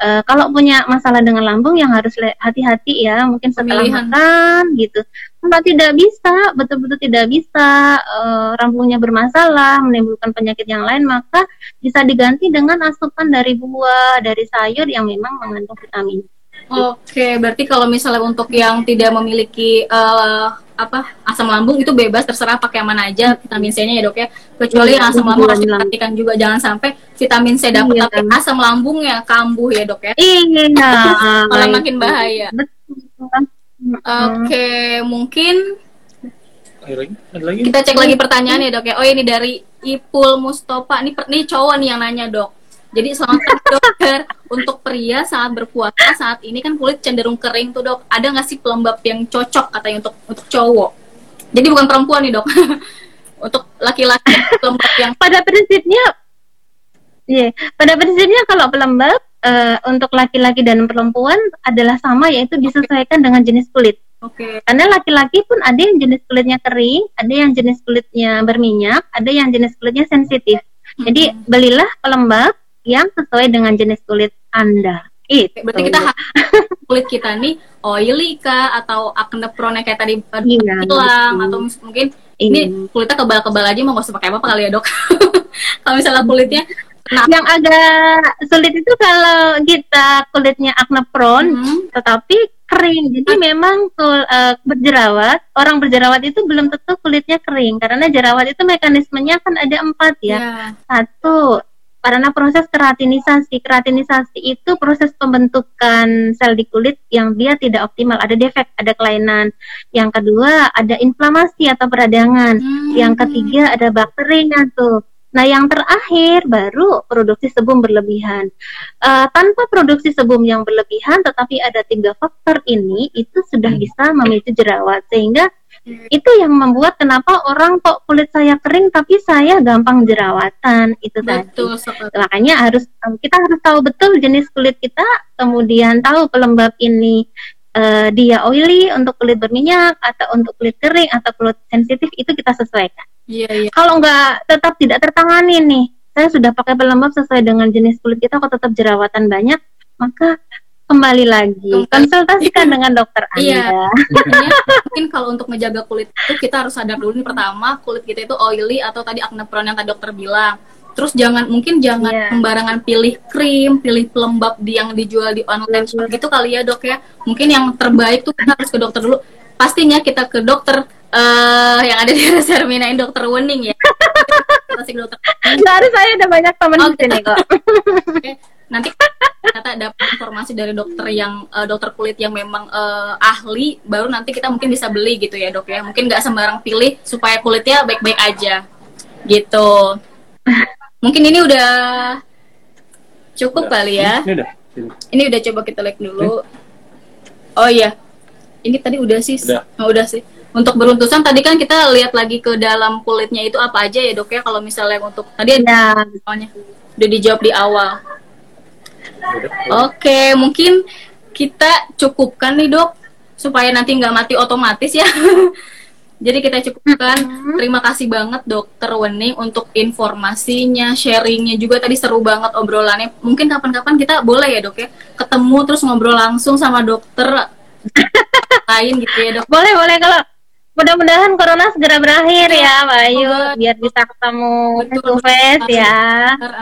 Uh, kalau punya masalah dengan lambung yang harus hati-hati ya, mungkin setelah Pemilihan. makan gitu. Kalau tidak bisa, betul-betul tidak bisa, uh, lambungnya bermasalah, menimbulkan penyakit yang lain, maka bisa diganti dengan asupan dari buah, dari sayur yang memang mengandung vitamin. Oke, berarti kalau misalnya untuk yang tidak memiliki uh, apa asam lambung itu bebas terserah pakai yang mana aja vitamin C-nya ya dok ya. Kecuali yang asam lambung harus diperhatikan juga jangan sampai vitamin C dapat iya, tapi asam lambungnya kambuh ya dok ya. Iya. Malah makin bahaya. Oke, mungkin Kita cek lagi pertanyaan ya dok ya. Oh ini dari Ipul Mustafa. Ini ini cowok nih yang nanya dok jadi selamat dokter untuk pria saat berpuasa saat ini kan kulit cenderung kering tuh dok. Ada nggak sih pelembab yang cocok katanya untuk untuk cowok? Jadi bukan perempuan nih dok. untuk laki-laki pelembab yang pada prinsipnya, iya, yeah, pada prinsipnya kalau pelembab uh, untuk laki-laki dan perempuan adalah sama yaitu disesuaikan dengan jenis kulit. Oke. Okay. Karena laki-laki pun ada yang jenis kulitnya kering, ada yang jenis kulitnya berminyak, ada yang jenis kulitnya sensitif. Jadi belilah pelembab yang sesuai dengan jenis kulit Anda. Itu. Berarti kita kulit kita nih oily kah atau acne prone kayak tadi iya, hilang atau mungkin iya. ini kulitnya kebal-kebal aja mau nggak usah pakai apa-apa kali ya dok. kalau misalnya kulitnya yang agak sulit itu kalau kita kulitnya acne prone, hmm. tetapi kering. Jadi memang kul, uh, berjerawat, orang berjerawat itu belum tentu kulitnya kering karena jerawat itu mekanismenya kan ada empat ya. Yeah. Satu karena proses keratinisasi. Keratinisasi itu proses pembentukan sel di kulit yang dia tidak optimal, ada defek, ada kelainan. Yang kedua, ada inflamasi atau peradangan. Hmm. Yang ketiga, ada bakterinya tuh. Nah, yang terakhir baru produksi sebum berlebihan. Uh, tanpa produksi sebum yang berlebihan, tetapi ada tiga faktor ini, itu sudah bisa memicu jerawat. Sehingga itu yang membuat kenapa orang kok kulit saya kering tapi saya gampang jerawatan itu betul, tadi. Makanya harus kita harus tahu betul jenis kulit kita, kemudian tahu pelembab ini uh, dia oily untuk kulit berminyak atau untuk kulit kering atau kulit sensitif itu kita sesuaikan. Iya, iya. Kalau nggak tetap tidak tertangani nih, saya sudah pakai pelembab sesuai dengan jenis kulit kita kok tetap jerawatan banyak, maka kembali lagi konsultasikan iya. dengan dokter iya. Anda. Iya. mungkin kalau untuk menjaga kulit itu kita harus sadar dulu nih pertama kulit kita itu oily atau tadi acne prone yang tadi dokter bilang. Terus jangan mungkin jangan yeah. sembarangan pilih krim, pilih pelembab di yang dijual di online shop gitu kali ya dok ya. Mungkin yang terbaik tuh kita harus ke dokter dulu. Pastinya kita ke dokter uh, yang ada di Reserminain dokter Wening ya. Kita dokter. Nah, saya ada banyak teman oh, di sini kok. nanti ternyata dapat informasi dari dokter yang uh, dokter kulit yang memang uh, ahli baru nanti kita mungkin bisa beli gitu ya dok ya. Mungkin nggak sembarang pilih supaya kulitnya baik-baik aja. Gitu. Mungkin ini udah cukup udah. kali ya. Ini udah. Ini udah coba kita like dulu. Oh iya. Ini tadi udah sih. Udah, oh, udah sih untuk beruntusan tadi kan kita lihat lagi ke dalam kulitnya itu apa aja ya dok ya kalau misalnya untuk tadi ada soalnya udah dijawab di awal Oke, mungkin kita cukupkan nih dok, supaya nanti nggak mati otomatis ya. Jadi kita cukupkan. Mm-hmm. Terima kasih banget dokter Wening untuk informasinya, sharingnya juga tadi seru banget obrolannya. Mungkin kapan-kapan kita boleh ya dok ya, ketemu terus ngobrol langsung sama dokter lain gitu ya dok. Boleh boleh kalau Mudah-mudahan corona segera berakhir ya, Mbak Ayu, biar bisa ketemu face to face ya.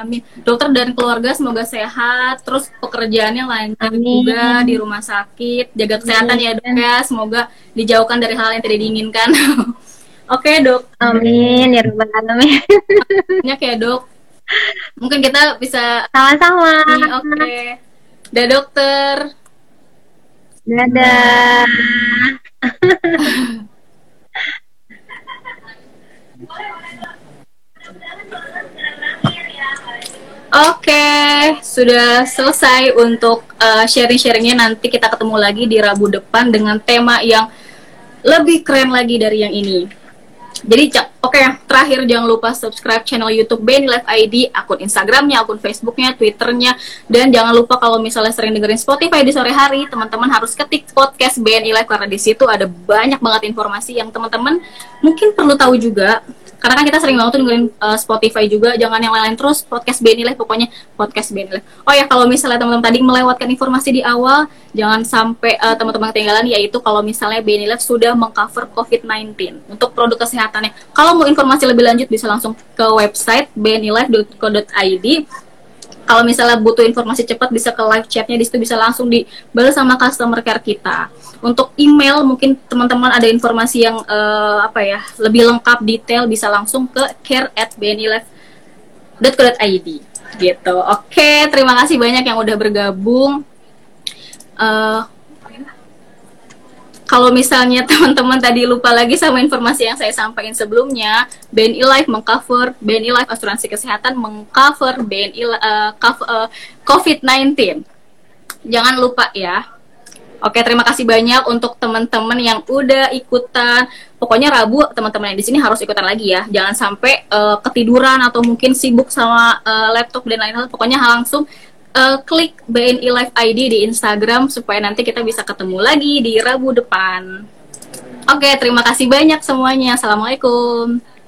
Amin. Dokter dan keluarga semoga sehat, terus pekerjaannya lancar juga di rumah sakit, jaga kesehatan Amin. ya dok ya, semoga dijauhkan dari hal yang tidak diinginkan. Oke dok. Amin ya rabbal alamin. Banyak ya dok. Mungkin kita bisa sama-sama. Oke. Okay. Dadah dokter. Dadah. Oke, sudah selesai untuk uh, sharing-sharingnya. Nanti kita ketemu lagi di Rabu depan dengan tema yang lebih keren lagi dari yang ini. Jadi, oke, okay, terakhir jangan lupa subscribe channel YouTube Benny Live ID, akun Instagramnya, akun Facebooknya, Twitternya, dan jangan lupa kalau misalnya sering dengerin Spotify di sore hari, teman-teman harus ketik podcast BNI Live karena di situ ada banyak banget informasi yang teman-teman mungkin perlu tahu juga karena kan kita sering banget tuh dengerin uh, Spotify juga jangan yang lain-lain terus podcast BNI Live pokoknya podcast BNI Live. Oh ya kalau misalnya teman-teman tadi melewatkan informasi di awal jangan sampai uh, teman-teman ketinggalan yaitu kalau misalnya BNI Live sudah mengcover COVID-19 untuk produk kesehatannya. Kalau mau informasi lebih lanjut bisa langsung ke website bnilive.co.id kalau misalnya butuh informasi cepat bisa ke live chatnya. Di situ bisa langsung dibalas sama customer care kita. Untuk email mungkin teman-teman ada informasi yang uh, apa ya lebih lengkap detail bisa langsung ke care at bnilef.co.id gitu. Oke terima kasih banyak yang udah bergabung. Uh, kalau misalnya teman-teman tadi lupa lagi sama informasi yang saya sampaikan sebelumnya, BNI Life mengcover BNI Life asuransi kesehatan mengcover BNI uh, uh, COVID-19. Jangan lupa ya. Oke, terima kasih banyak untuk teman-teman yang udah ikutan. Pokoknya Rabu teman-teman yang di sini harus ikutan lagi ya. Jangan sampai uh, ketiduran atau mungkin sibuk sama uh, laptop dan lain-lain. Pokoknya langsung uh, klik BNI Live ID di Instagram supaya nanti kita bisa ketemu lagi di Rabu depan. Oke, terima kasih banyak semuanya. Assalamualaikum.